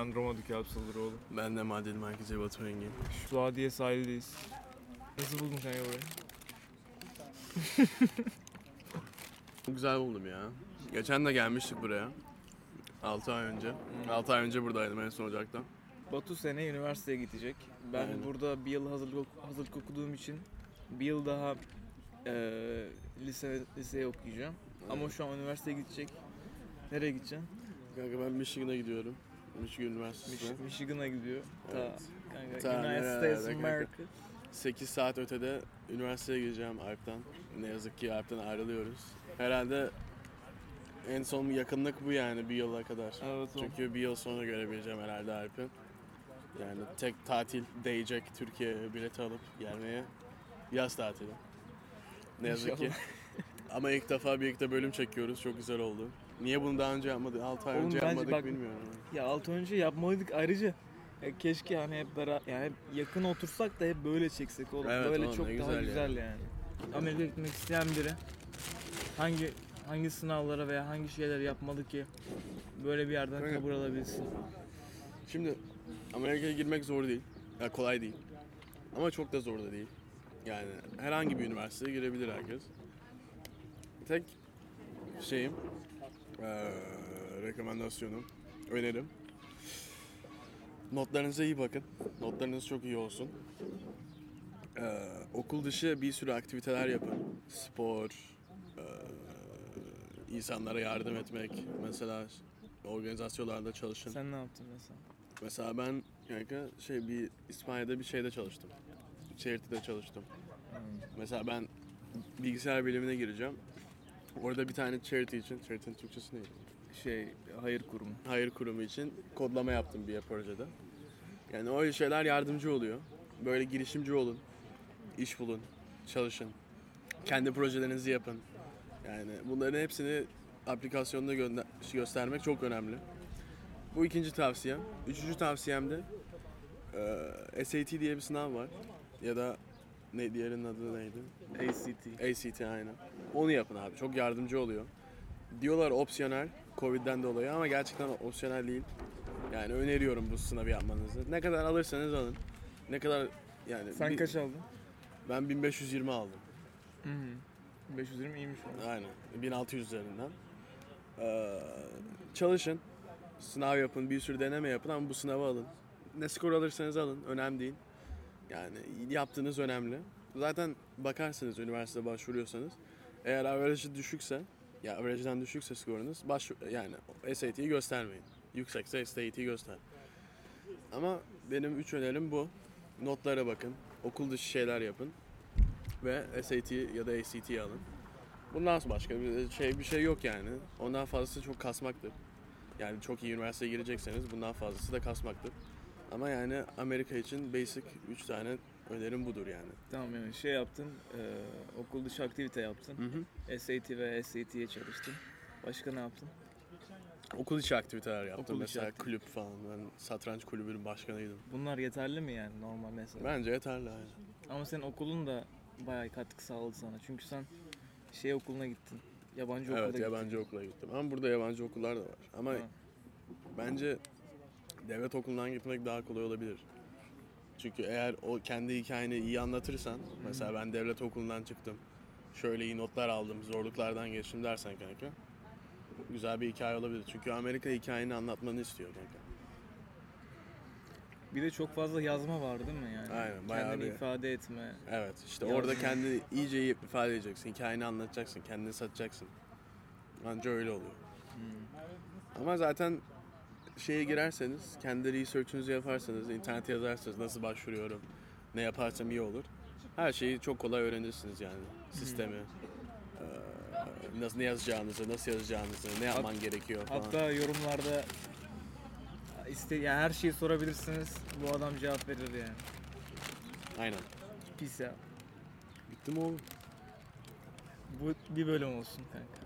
Ben Roma Alpsalıroğlu. Ben de Madrid Merkezi Batu Engin. Suadiye sahildeyiz. Nasıl buldun kanka burayı? Çok güzel buldum ya. Geçen de gelmiştik buraya. 6 ay önce. 6 ay önce buradaydım en son Ocak'ta. Batu sene üniversiteye gidecek. Ben Aynen. burada bir yıl hazırlık, hazırlık okuduğum için bir yıl daha eee lise liseye okuyacağım. Ama şu an üniversiteye gidecek. Nereye gideceksin? Kanka ben Michigan'a gidiyorum. Michigan Üniversitesi'ne. Mich- Michigan'a gidiyor. Ta, Evet. kanka, Ta United nerelerde States of kanka. America. 8 saat ötede üniversiteye gireceğim Alp'ten. Ne yazık ki Alp'ten ayrılıyoruz. Herhalde en son yakınlık bu yani bir yıla kadar. Evet. Çünkü bir yıl sonra görebileceğim herhalde Alp'i. Yani tek tatil değecek Türkiye'ye bileti alıp gelmeye yaz tatili. Ne yazık ki. Ama ilk defa birlikte bölüm çekiyoruz. Çok güzel oldu. Niye bunu daha önce yapmadık? 6 ay Oğlum önce bence yapmadık bak- bilmiyorum. Ya 6 önce yapmalıydık ayrıca. Ya keşke hani hep beraber yani hep yakın otursak da hep böyle çeksek oğlum. Evet böyle oğlum, çok ne daha güzel güzel yani. Amerika'ya gitmek isteyen biri hangi hangi sınavlara veya hangi şeyler yapmalı ki böyle bir yerden Kanka. kabul alabilsin. Şimdi Amerika'ya girmek zor değil. Ya kolay değil. Ama çok da zor da değil. Yani herhangi bir üniversiteye girebilir herkes. Tek şeyim, eee rekomendasyonum, önerim. Notlarınıza iyi bakın. Notlarınız çok iyi olsun. Eee, okul dışı bir sürü aktiviteler yapın. Spor, eee, insanlara yardım etmek, mesela organizasyonlarda çalışın. Sen ne yaptın mesela? Mesela ben kanka şey bir İspanya'da bir şeyde çalıştım. Charity'de çalıştım. Mesela ben bilgisayar bilimine gireceğim. Orada bir tane charity için, charity'nin Türkçesi neydi? Şey hayır kurumu. Hayır kurumu için kodlama yaptım bir projede. Yani öyle şeyler yardımcı oluyor. Böyle girişimci olun, iş bulun, çalışın. Kendi projelerinizi yapın. Yani bunların hepsini aplikasyonda gönder- göstermek çok önemli. Bu ikinci tavsiyem. Üçüncü tavsiyem de eee, SAT diye bir sınav var. Ya da ne diğerinin adı neydi? ACT. ACT aynen. Onu yapın abi. Çok yardımcı oluyor. Diyorlar opsiyonel Covid'den dolayı ama gerçekten opsiyonel değil. Yani öneriyorum bu sınavı yapmanızı. Ne kadar alırsanız alın. Ne kadar yani Sen bir- kaç aldın? ben 1520 aldım. Hı hı. 520 iyiymiş o. Aynen. 1600 üzerinden. Ee, çalışın. Sınav yapın, bir sürü deneme yapın ama bu sınavı alın. Ne skor alırsanız alın, önemli değil. Yani yaptığınız önemli. Zaten bakarsınız üniversite başvuruyorsanız. Eğer average'ı düşükse, ya average'den düşükse skorunuz, baş, yani SAT'yi göstermeyin. Yüksekse SAT'yi göster. Ama benim üç önerim bu. Notlara bakın, okul dışı şeyler yapın ve SAT ya da ACT'yi alın. Bundan sonra başka bir şey bir şey yok yani. Ondan fazlası çok kasmaktır. Yani çok iyi üniversiteye girecekseniz bundan fazlası da kasmaktır. Ama yani Amerika için basic 3 tane önerim budur yani. Tamam yani şey yaptın, e, okul dışı aktivite yaptın. Hı hı. SAT ve SAT'ye çalıştın. Başka ne yaptın? Okul içi aktiviteler yaptım. Okul mesela aktivite. kulüp falan. Ben satranç kulübünün başkanıydım. Bunlar yeterli mi yani normal mesela? Bence yeterli. aynen. Ama senin okulun da bayağı katkı sağladı sana. Çünkü sen şey okuluna gittin. Yabancı okula Evet gittin. yabancı okula gittim. Ama burada yabancı okullar da var. Ama Ha. bence devlet okulundan gitmek daha kolay olabilir. Çünkü eğer o kendi hikayeni iyi anlatırsan, mesela ben devlet okulundan çıktım, şöyle iyi notlar aldım, zorluklardan geçtim dersen kanka, güzel bir hikaye olabilir. Çünkü Amerika hikayeni anlatmanı istiyor kanka. Bir de çok fazla yazma var değil mi yani? Aynen, bayağı Kendini bir- ifade etme. Evet, işte Yazdım. orada kendini iyice iyi ifade edeceksin, hikayeni anlatacaksın, kendini satacaksın. Anca öyle oluyor. Ama zaten şeye girerseniz, kendi research'ünüzü yaparsanız, internete yazarsanız nasıl başvuruyorum, ne yaparsam iyi olur. Her şeyi çok kolay öğrenirsiniz yani. Sistemi, eee, nasıl ne yazacağınızı, nasıl yazacağınızı, ne yapman gerekiyor falan. Hatta yorumlarda iste yani her şeyi sorabilirsiniz. Bu adam cevap verir yani. Aynen. Pis ya. Bitti mi oğlum? Bu bir bölüm olsun kanka.